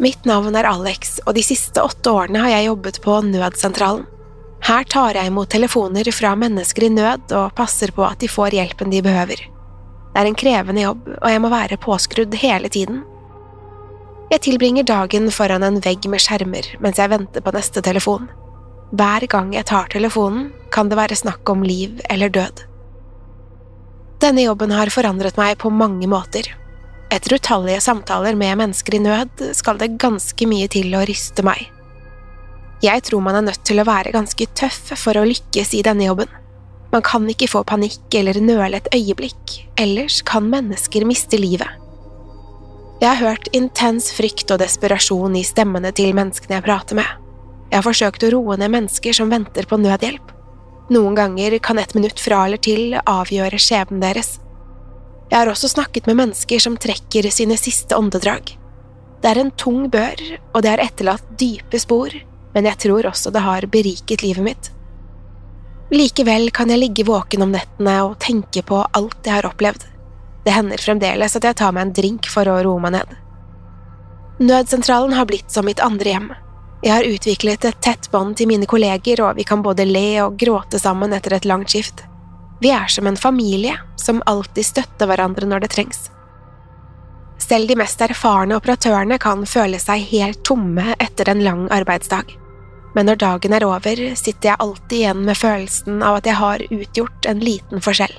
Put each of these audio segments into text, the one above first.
Mitt navn er Alex, og de siste åtte årene har jeg jobbet på Nødsentralen. Her tar jeg imot telefoner fra mennesker i nød og passer på at de får hjelpen de behøver. Det er en krevende jobb, og jeg må være påskrudd hele tiden. Jeg tilbringer dagen foran en vegg med skjermer mens jeg venter på neste telefon. Hver gang jeg tar telefonen, kan det være snakk om liv eller død. Denne jobben har forandret meg på mange måter. Etter utallige samtaler med mennesker i nød skal det ganske mye til å ryste meg. Jeg tror man er nødt til å være ganske tøff for å lykkes i denne jobben. Man kan ikke få panikk eller nøle et øyeblikk, ellers kan mennesker miste livet. Jeg har hørt intens frykt og desperasjon i stemmene til menneskene jeg prater med. Jeg har forsøkt å roe ned mennesker som venter på nødhjelp. Noen ganger kan et minutt fra eller til avgjøre skjebnen deres. Jeg har også snakket med mennesker som trekker sine siste åndedrag. Det er en tung bør, og det har etterlatt dype spor, men jeg tror også det har beriket livet mitt. Likevel kan jeg ligge våken om nettene og tenke på alt jeg har opplevd. Det hender fremdeles at jeg tar meg en drink for å roe meg ned. Nødsentralen har blitt som mitt andre hjem. Jeg har utviklet et tett bånd til mine kolleger, og vi kan både le og gråte sammen etter et langt skift. Vi er som en familie som alltid støtter hverandre når det trengs. Selv de mest erfarne operatørene kan føle seg helt tomme etter en lang arbeidsdag. Men når dagen er over, sitter jeg alltid igjen med følelsen av at jeg har utgjort en liten forskjell.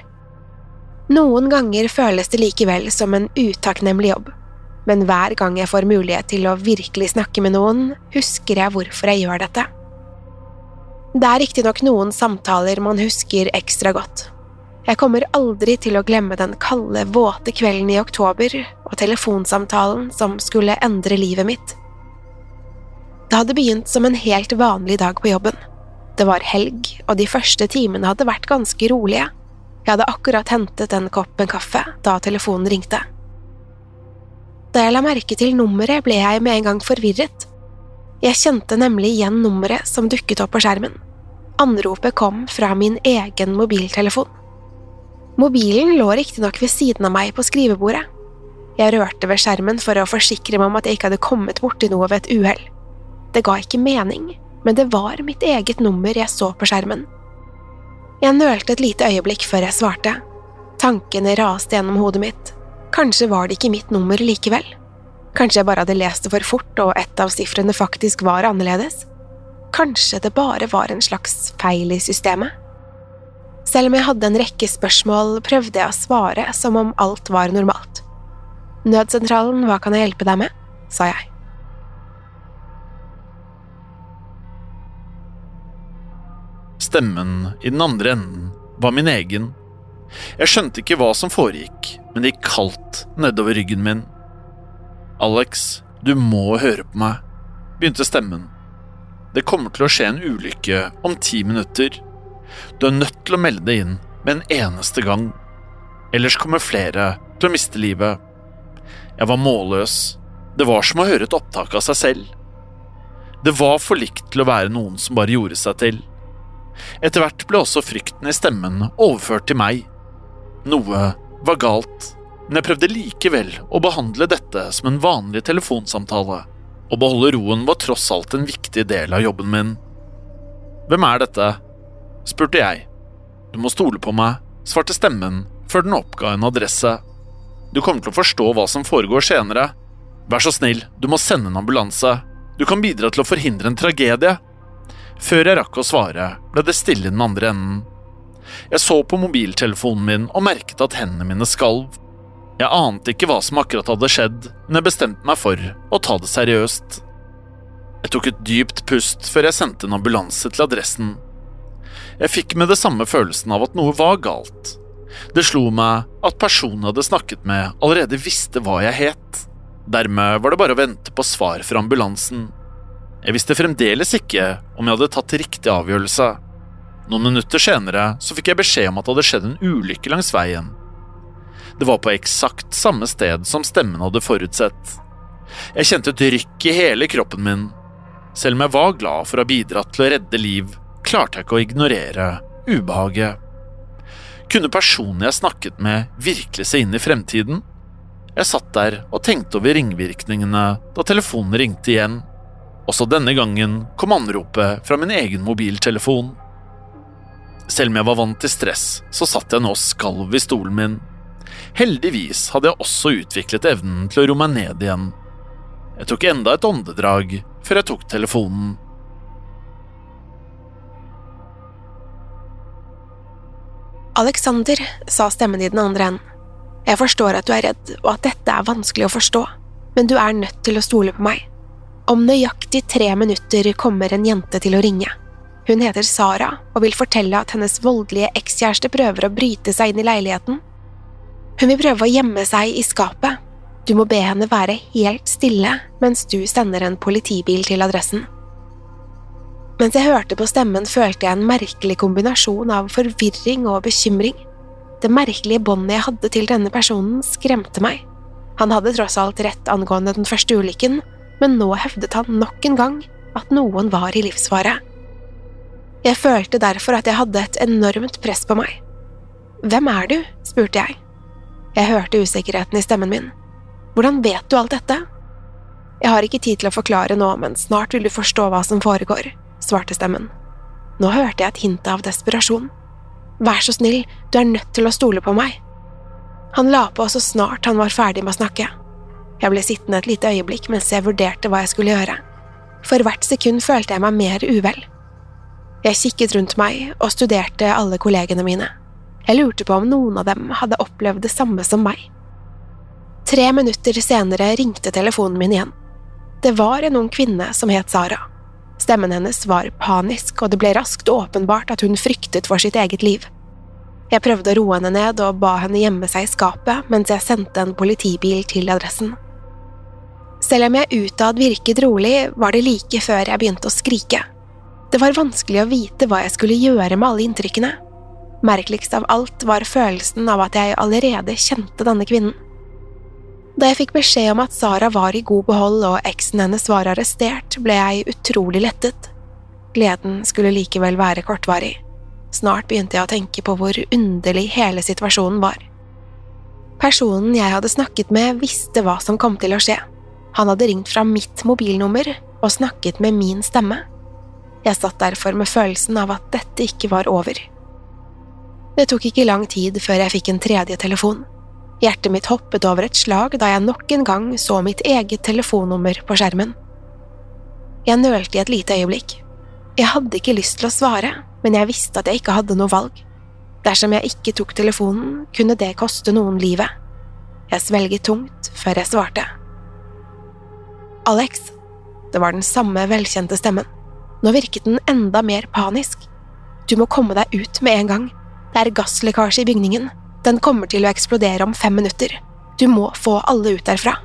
Noen ganger føles det likevel som en utakknemlig jobb, men hver gang jeg får mulighet til å virkelig snakke med noen, husker jeg hvorfor jeg gjør dette. Det er riktignok noen samtaler man husker ekstra godt. Jeg kommer aldri til å glemme den kalde, våte kvelden i oktober og telefonsamtalen som skulle endre livet mitt. Det hadde begynt som en helt vanlig dag på jobben. Det var helg, og de første timene hadde vært ganske rolige. Jeg hadde akkurat hentet en kopp med kaffe da telefonen ringte. Da jeg la merke til nummeret, ble jeg med en gang forvirret. Jeg kjente nemlig igjen nummeret som dukket opp på skjermen. Anropet kom fra min egen mobiltelefon. Mobilen lå riktignok ved siden av meg på skrivebordet. Jeg rørte ved skjermen for å forsikre meg om at jeg ikke hadde kommet borti noe ved et uhell. Det ga ikke mening, men det var mitt eget nummer jeg så på skjermen. Jeg nølte et lite øyeblikk før jeg svarte. Tankene raste gjennom hodet mitt. Kanskje var det ikke mitt nummer likevel. Kanskje jeg bare hadde lest det for fort, og et av sifrene faktisk var annerledes. Kanskje det bare var en slags feil i systemet. Selv om jeg hadde en rekke spørsmål, prøvde jeg å svare som om alt var normalt. Nødsentralen, hva kan jeg hjelpe deg med? sa jeg. Stemmen i den andre enden var min egen. Jeg skjønte ikke hva som foregikk, men det gikk kaldt nedover ryggen min. Alex, du må høre på meg, begynte stemmen. Det kommer til å skje en ulykke om ti minutter. Du er nødt til å melde deg inn med en eneste gang. Ellers kommer flere til å miste livet. Jeg var målløs. Det var som å høre et opptak av seg selv. Det var for likt til å være noen som bare gjorde seg til. Etter hvert ble også frykten i stemmen overført til meg. Noe var galt, men jeg prøvde likevel å behandle dette som en vanlig telefonsamtale. Å beholde roen var tross alt en viktig del av jobben min. Hvem er dette? spurte jeg. Du må stole på meg, svarte stemmen før den oppga en adresse. Du kommer til å forstå hva som foregår senere. Vær så snill, du må sende en ambulanse. Du kan bidra til å forhindre en tragedie. Før jeg rakk å svare, ble det stille i den andre enden. Jeg så på mobiltelefonen min og merket at hendene mine skalv. Jeg ante ikke hva som akkurat hadde skjedd, men jeg bestemte meg for å ta det seriøst. Jeg tok et dypt pust før jeg sendte en ambulanse til adressen. Jeg fikk med det samme følelsen av at noe var galt. Det slo meg at personen jeg hadde snakket med, allerede visste hva jeg het. Dermed var det bare å vente på svar fra ambulansen. Jeg visste fremdeles ikke om jeg hadde tatt riktig avgjørelse. Noen minutter senere så fikk jeg beskjed om at det hadde skjedd en ulykke langs veien. Det var på eksakt samme sted som stemmen hadde forutsett. Jeg kjente et rykk i hele kroppen min. Selv om jeg var glad for å ha bidratt til å redde liv, klarte jeg ikke å ignorere ubehaget. Kunne personen jeg snakket med, virkelig se inn i fremtiden? Jeg satt der og tenkte over ringvirkningene da telefonen ringte igjen. Også denne gangen kom anropet fra min egen mobiltelefon. Selv om jeg var vant til stress, så satt jeg nå skalv i stolen min. Heldigvis hadde jeg også utviklet evnen til å roe meg ned igjen. Jeg tok enda et åndedrag før jeg tok telefonen. Alexander, sa stemmen i den andre enden. Jeg forstår at du er redd, og at dette er vanskelig å forstå, men du er nødt til å stole på meg. Om nøyaktig tre minutter kommer en jente til å ringe. Hun heter Sara og vil fortelle at hennes voldelige ekskjæreste prøver å bryte seg inn i leiligheten. Hun vil prøve å gjemme seg i skapet. Du må be henne være helt stille mens du sender en politibil til adressen. Mens jeg hørte på stemmen, følte jeg en merkelig kombinasjon av forvirring og bekymring. Det merkelige båndet jeg hadde til denne personen, skremte meg. Han hadde tross alt rett angående den første ulykken, men nå hevdet han nok en gang at noen var i livsfare. Jeg følte derfor at jeg hadde et enormt press på meg. Hvem er du? spurte jeg. Jeg hørte usikkerheten i stemmen min. Hvordan vet du alt dette? Jeg har ikke tid til å forklare nå, men snart vil du forstå hva som foregår, svarte stemmen. Nå hørte jeg et hint av desperasjon. Vær så snill, du er nødt til å stole på meg. Han la på så snart han var ferdig med å snakke. Jeg ble sittende et lite øyeblikk mens jeg vurderte hva jeg skulle gjøre. For hvert sekund følte jeg meg mer uvel. Jeg kikket rundt meg og studerte alle kollegene mine. Jeg lurte på om noen av dem hadde opplevd det samme som meg. Tre minutter senere ringte telefonen min igjen. Det var en ung kvinne som het Sara. Stemmen hennes var panisk, og det ble raskt åpenbart at hun fryktet for sitt eget liv. Jeg prøvde å roe henne ned og ba henne gjemme seg i skapet mens jeg sendte en politibil til adressen. Selv om jeg utad virket rolig, var det like før jeg begynte å skrike. Det var vanskelig å vite hva jeg skulle gjøre med alle inntrykkene. Merkeligst av alt var følelsen av at jeg allerede kjente denne kvinnen. Da jeg fikk beskjed om at Sara var i god behold og eksen hennes var arrestert, ble jeg utrolig lettet. Gleden skulle likevel være kortvarig. Snart begynte jeg å tenke på hvor underlig hele situasjonen var. Personen jeg hadde snakket med, visste hva som kom til å skje. Han hadde ringt fra mitt mobilnummer og snakket med min stemme. Jeg satt derfor med følelsen av at dette ikke var over. Det tok ikke lang tid før jeg fikk en tredje telefon. Hjertet mitt hoppet over et slag da jeg nok en gang så mitt eget telefonnummer på skjermen. Jeg nølte i et lite øyeblikk. Jeg hadde ikke lyst til å svare, men jeg visste at jeg ikke hadde noe valg. Dersom jeg ikke tok telefonen, kunne det koste noen livet. Jeg svelget tungt før jeg svarte. Alex. Det var den samme velkjente stemmen. Nå virket den enda mer panisk. Du må komme deg ut med en gang. Det er gasslekkasje i bygningen. Den kommer til å eksplodere om fem minutter. Du må få alle ut derfra.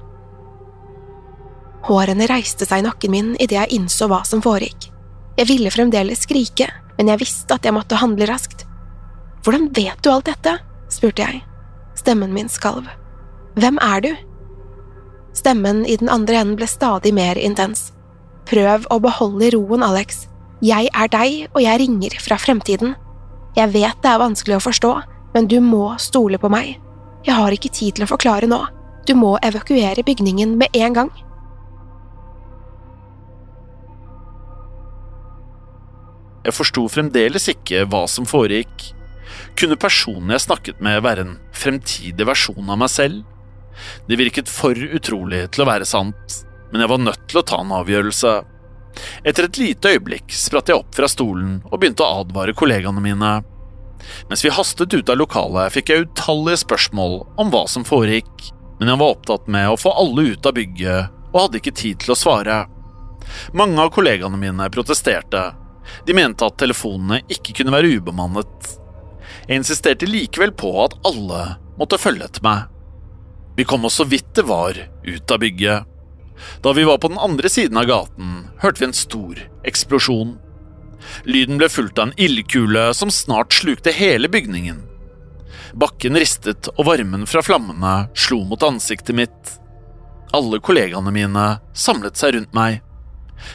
Hårene reiste seg i nakken min idet jeg innså hva som foregikk. Jeg ville fremdeles skrike, men jeg visste at jeg måtte handle raskt. Hvordan vet du alt dette? spurte jeg. Stemmen min skalv. Hvem er du? Stemmen i den andre enden ble stadig mer intens. Prøv å beholde roen, Alex. Jeg er deg, og jeg ringer fra fremtiden. Jeg vet det er vanskelig å forstå, men du må stole på meg. Jeg har ikke tid til å forklare nå. Du må evakuere bygningen med en gang. Jeg forsto fremdeles ikke hva som foregikk. Kunne personen jeg snakket med være en fremtidig versjon av meg selv? Det virket for utrolig til å være sant, men jeg var nødt til å ta en avgjørelse. Etter et lite øyeblikk spratt jeg opp fra stolen og begynte å advare kollegaene mine. Mens vi hastet ut av lokalet, fikk jeg utallige spørsmål om hva som foregikk, men jeg var opptatt med å få alle ut av bygget og hadde ikke tid til å svare. Mange av kollegaene mine protesterte, de mente at telefonene ikke kunne være ubemannet. Jeg insisterte likevel på at alle måtte følge etter meg. Vi kom oss så vidt det var ut av bygget. Da vi var på den andre siden av gaten, hørte vi en stor eksplosjon. Lyden ble fulgt av en ildkule som snart slukte hele bygningen. Bakken ristet, og varmen fra flammene slo mot ansiktet mitt. Alle kollegaene mine samlet seg rundt meg.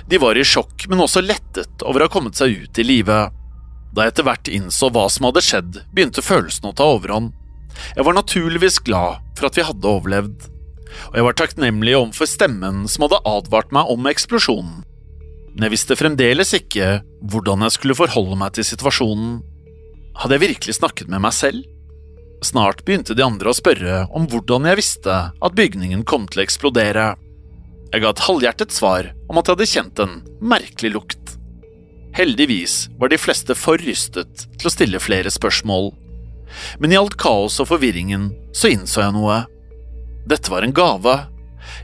De var i sjokk, men også lettet over å ha kommet seg ut i live. Da jeg etter hvert innså hva som hadde skjedd, begynte følelsen å ta overhånd. Jeg var naturligvis glad for at vi hadde overlevd, og jeg var takknemlig overfor stemmen som hadde advart meg om eksplosjonen. Men jeg visste fremdeles ikke hvordan jeg skulle forholde meg til situasjonen. Hadde jeg virkelig snakket med meg selv? Snart begynte de andre å spørre om hvordan jeg visste at bygningen kom til å eksplodere. Jeg ga et halvhjertet svar om at jeg hadde kjent en merkelig lukt. Heldigvis var de fleste for rystet til å stille flere spørsmål. Men i alt kaos og forvirringen så innså jeg noe. Dette var en gave.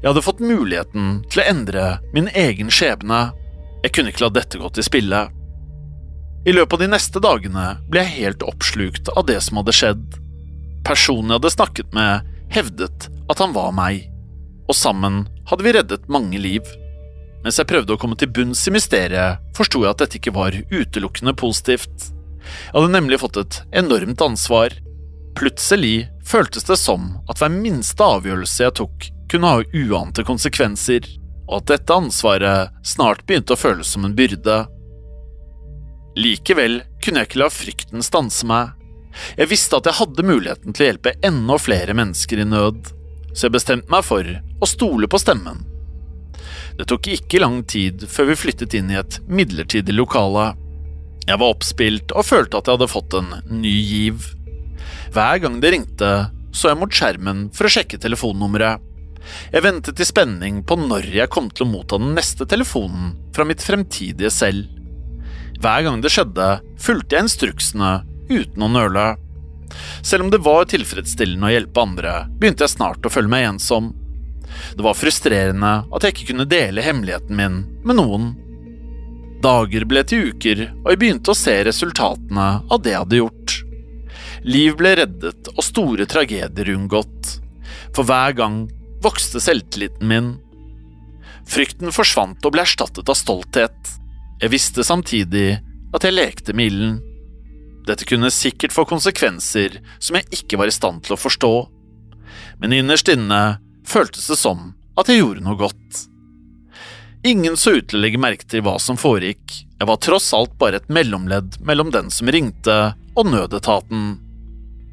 Jeg hadde fått muligheten til å endre min egen skjebne. Jeg kunne ikke la dette gå til spille. I løpet av de neste dagene ble jeg helt oppslukt av det som hadde skjedd. Personen jeg hadde snakket med, hevdet at han var meg og sammen hadde vi reddet mange liv. Mens jeg prøvde å komme til bunns i mysteriet, forsto jeg at dette ikke var utelukkende positivt. Jeg hadde nemlig fått et enormt ansvar. Plutselig føltes det som at hver minste avgjørelse jeg tok, kunne ha uante konsekvenser, og at dette ansvaret snart begynte å føles som en byrde. Likevel kunne jeg ikke la frykten stanse meg. Jeg visste at jeg hadde muligheten til å hjelpe enda flere mennesker i nød så jeg bestemte meg for å stole på stemmen. Det tok ikke lang tid før vi flyttet inn i et midlertidig lokale. Jeg var oppspilt og følte at jeg hadde fått en ny giv. Hver gang det ringte, så jeg mot skjermen for å sjekke telefonnummeret. Jeg ventet i spenning på når jeg kom til å motta den neste telefonen fra mitt fremtidige selv. Hver gang det skjedde, fulgte jeg instruksene uten å nøle. Selv om det var tilfredsstillende å hjelpe andre, begynte jeg snart å føle meg ensom. Det var frustrerende at jeg ikke kunne dele hemmeligheten min med noen. Dager ble til uker, og jeg begynte å se resultatene av det jeg hadde gjort. Liv ble reddet og store tragedier unngått. For hver gang vokste selvtilliten min. Frykten forsvant og ble erstattet av stolthet. Jeg visste samtidig at jeg lekte med ilden. Dette kunne sikkert få konsekvenser som jeg ikke var i stand til å forstå, men innerst inne føltes det som at jeg gjorde noe godt. Ingen så ut til å legge merke til hva som foregikk, jeg var tross alt bare et mellomledd mellom den som ringte og nødetaten,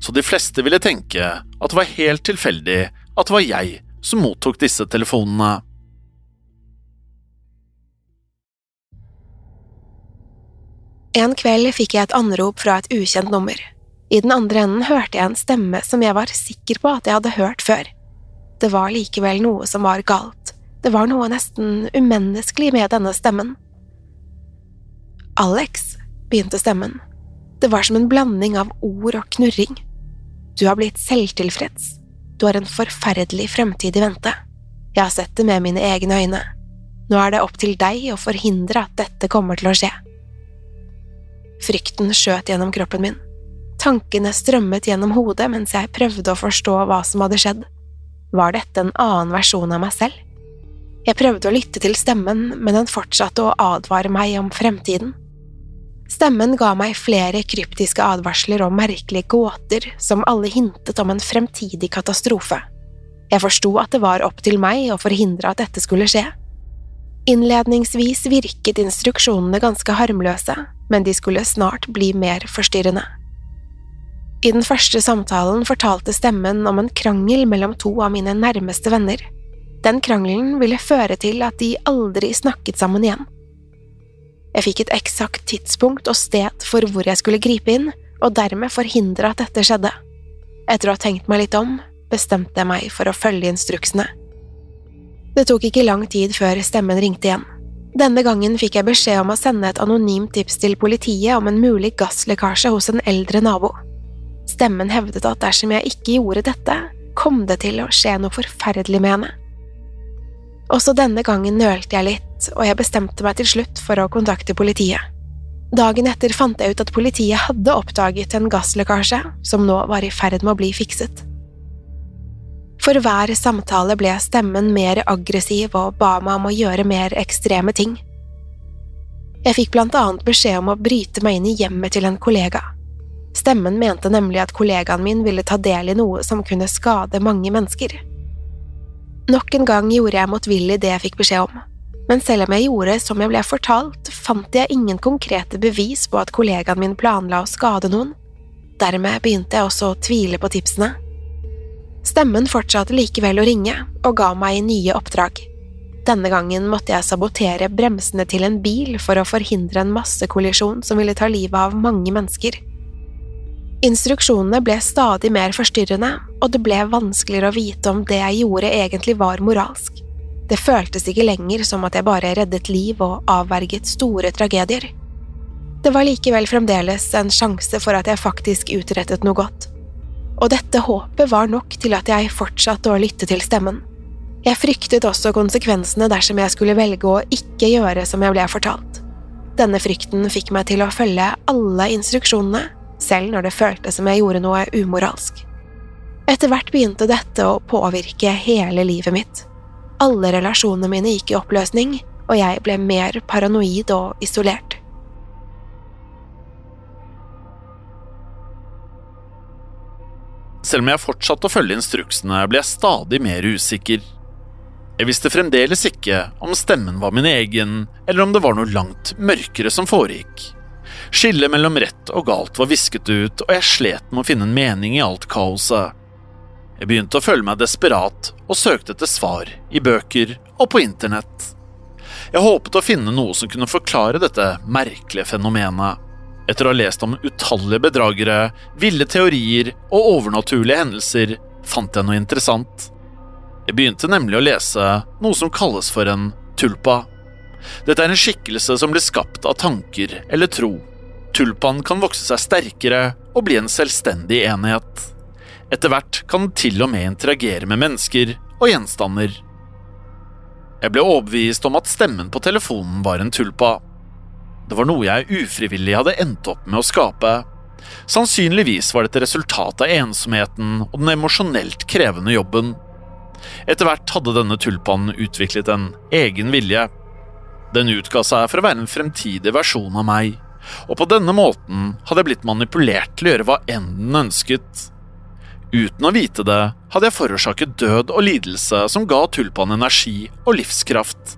så de fleste ville tenke at det var helt tilfeldig at det var jeg som mottok disse telefonene. En kveld fikk jeg et anrop fra et ukjent nummer. I den andre enden hørte jeg en stemme som jeg var sikker på at jeg hadde hørt før. Det var likevel noe som var galt, det var noe nesten umenneskelig med denne stemmen. Alex, begynte stemmen. Det var som en blanding av ord og knurring. Du har blitt selvtilfreds. du har en forferdelig fremtid i vente. Jeg har sett det med mine egne øyne. Nå er det opp til deg å forhindre at dette kommer til å skje. Frykten skjøt gjennom kroppen min. Tankene strømmet gjennom hodet mens jeg prøvde å forstå hva som hadde skjedd. Var dette en annen versjon av meg selv? Jeg prøvde å lytte til stemmen, men den fortsatte å advare meg om fremtiden. Stemmen ga meg flere kryptiske advarsler og merkelige gåter som alle hintet om en fremtidig katastrofe. Jeg forsto at det var opp til meg å forhindre at dette skulle skje. Innledningsvis virket instruksjonene ganske harmløse, men de skulle snart bli mer forstyrrende. I den første samtalen fortalte stemmen om en krangel mellom to av mine nærmeste venner. Den krangelen ville føre til at de aldri snakket sammen igjen. Jeg fikk et eksakt tidspunkt og sted for hvor jeg skulle gripe inn, og dermed forhindre at dette skjedde. Etter å ha tenkt meg litt om, bestemte jeg meg for å følge instruksene. Det tok ikke lang tid før stemmen ringte igjen. Denne gangen fikk jeg beskjed om å sende et anonymt tips til politiet om en mulig gasslekkasje hos en eldre nabo. Stemmen hevdet at dersom jeg ikke gjorde dette, kom det til å skje noe forferdelig med henne. Også denne gangen nølte jeg litt, og jeg bestemte meg til slutt for å kontakte politiet. Dagen etter fant jeg ut at politiet hadde oppdaget en gasslekkasje som nå var i ferd med å bli fikset. For hver samtale ble stemmen mer aggressiv og ba meg om å gjøre mer ekstreme ting. Jeg fikk blant annet beskjed om å bryte meg inn i hjemmet til en kollega. Stemmen mente nemlig at kollegaen min ville ta del i noe som kunne skade mange mennesker. Nok en gang gjorde jeg motvillig det jeg fikk beskjed om, men selv om jeg gjorde som jeg ble fortalt, fant jeg ingen konkrete bevis på at kollegaen min planla å skade noen. Dermed begynte jeg også å tvile på tipsene. Stemmen fortsatte likevel å ringe og ga meg nye oppdrag. Denne gangen måtte jeg sabotere bremsene til en bil for å forhindre en massekollisjon som ville ta livet av mange mennesker. Instruksjonene ble stadig mer forstyrrende, og det ble vanskeligere å vite om det jeg gjorde egentlig var moralsk. Det føltes ikke lenger som at jeg bare reddet liv og avverget store tragedier. Det var likevel fremdeles en sjanse for at jeg faktisk utrettet noe godt. Og dette håpet var nok til at jeg fortsatte å lytte til stemmen. Jeg fryktet også konsekvensene dersom jeg skulle velge å ikke gjøre som jeg ble fortalt. Denne frykten fikk meg til å følge alle instruksjonene, selv når det føltes som jeg gjorde noe umoralsk. Etter hvert begynte dette å påvirke hele livet mitt. Alle relasjonene mine gikk i oppløsning, og jeg ble mer paranoid og isolert. Selv om jeg fortsatte å følge instruksene, ble jeg stadig mer usikker. Jeg visste fremdeles ikke om stemmen var min egen, eller om det var noe langt mørkere som foregikk. Skillet mellom rett og galt var visket ut, og jeg slet med å finne en mening i alt kaoset. Jeg begynte å føle meg desperat og søkte etter svar i bøker og på internett. Jeg håpet å finne noe som kunne forklare dette merkelige fenomenet. Etter å ha lest om utallige bedragere, ville teorier og overnaturlige hendelser, fant jeg noe interessant. Jeg begynte nemlig å lese noe som kalles for en tulpa. Dette er en skikkelse som blir skapt av tanker eller tro. Tulpaen kan vokse seg sterkere og bli en selvstendig enhet. Etter hvert kan den til og med interagere med mennesker og gjenstander. Jeg ble overbevist om at stemmen på telefonen var en tulpa. Det var noe jeg ufrivillig hadde endt opp med å skape. Sannsynligvis var dette resultatet av ensomheten og den emosjonelt krevende jobben. Etter hvert hadde denne tulpaen utviklet en egen vilje. Den utga seg for å være en fremtidig versjon av meg, og på denne måten hadde jeg blitt manipulert til å gjøre hva enn den ønsket. Uten å vite det hadde jeg forårsaket død og lidelse som ga tulpaen energi og livskraft.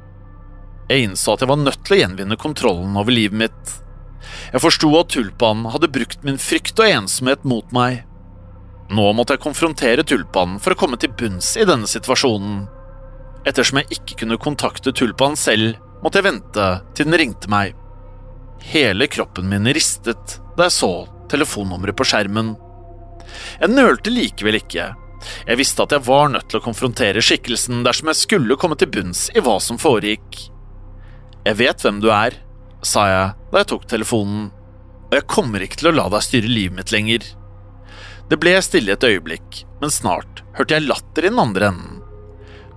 Jeg innså at jeg var nødt til å gjenvinne kontrollen over livet mitt. Jeg forsto at tulpaen hadde brukt min frykt og ensomhet mot meg. Nå måtte jeg konfrontere tulpaen for å komme til bunns i denne situasjonen. Ettersom jeg ikke kunne kontakte tulpaen selv, måtte jeg vente til den ringte meg. Hele kroppen min ristet da jeg så telefonnummeret på skjermen. Jeg nølte likevel ikke. Jeg visste at jeg var nødt til å konfrontere skikkelsen dersom jeg skulle komme til bunns i hva som foregikk. Jeg vet hvem du er, sa jeg da jeg tok telefonen, og jeg kommer ikke til å la deg styre livet mitt lenger. Det ble stille et øyeblikk, men snart hørte jeg latter i den andre enden.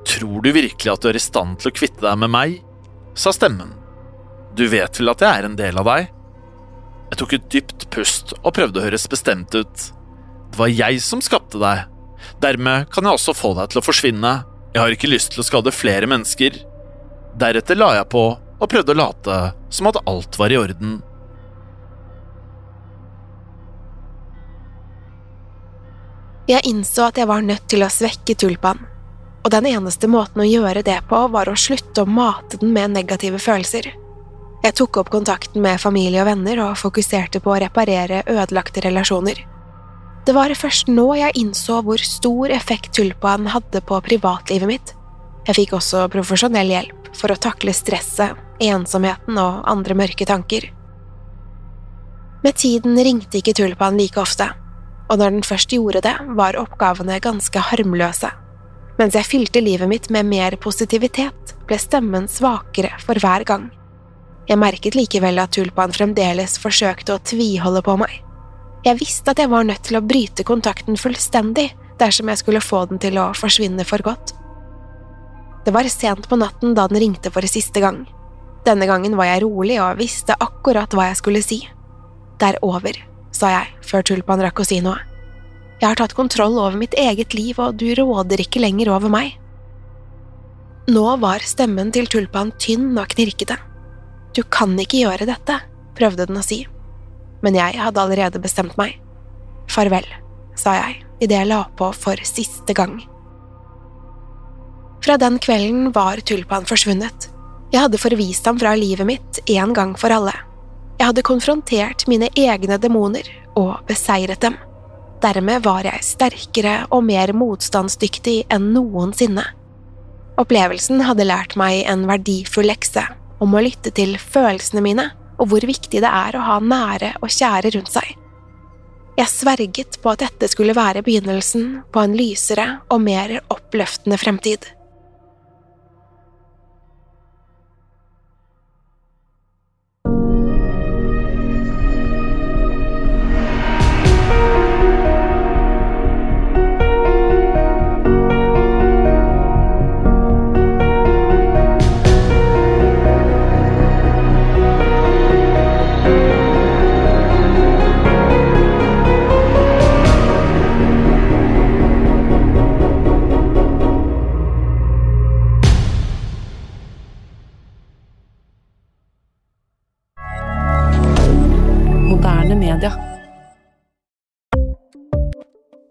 Tror du virkelig at du er i stand til å kvitte deg med meg? sa stemmen. Du vet vel at jeg er en del av deg? Jeg tok et dypt pust og prøvde å høres bestemt ut. Det var jeg som skapte deg. Dermed kan jeg også få deg til å forsvinne. Jeg har ikke lyst til å skade flere mennesker. Deretter la jeg på og prøvde å late som at alt var i orden. Jeg innså at jeg var nødt til å svekke Tulpan, og den eneste måten å gjøre det på var å slutte å mate den med negative følelser. Jeg tok opp kontakten med familie og venner og fokuserte på å reparere ødelagte relasjoner. Det var først nå jeg innså hvor stor effekt tulpaen hadde på privatlivet mitt. Jeg fikk også profesjonell hjelp for å takle stresset, ensomheten og andre mørke tanker. Med tiden ringte ikke tulpaen like ofte, og når den først gjorde det, var oppgavene ganske harmløse. Mens jeg fylte livet mitt med mer positivitet, ble stemmen svakere for hver gang. Jeg merket likevel at tulpaen fremdeles forsøkte å tviholde på meg. Jeg visste at jeg var nødt til å bryte kontakten fullstendig dersom jeg skulle få den til å forsvinne for godt. Det var sent på natten da den ringte for siste gang. Denne gangen var jeg rolig og visste akkurat hva jeg skulle si. Det er over, sa jeg før Tulpan rakk å si noe. Jeg har tatt kontroll over mitt eget liv, og du råder ikke lenger over meg. Nå var stemmen til Tulpan tynn og knirkete. Du kan ikke gjøre dette, prøvde den å si, men jeg hadde allerede bestemt meg. Farvel, sa jeg idet jeg la på for siste gang. Fra den kvelden var Tulpan forsvunnet. Jeg hadde forvist ham fra livet mitt en gang for alle. Jeg hadde konfrontert mine egne demoner og beseiret dem. Dermed var jeg sterkere og mer motstandsdyktig enn noensinne. Opplevelsen hadde lært meg en verdifull lekse om å lytte til følelsene mine og hvor viktig det er å ha nære og kjære rundt seg. Jeg sverget på at dette skulle være begynnelsen på en lysere og mer oppløftende fremtid.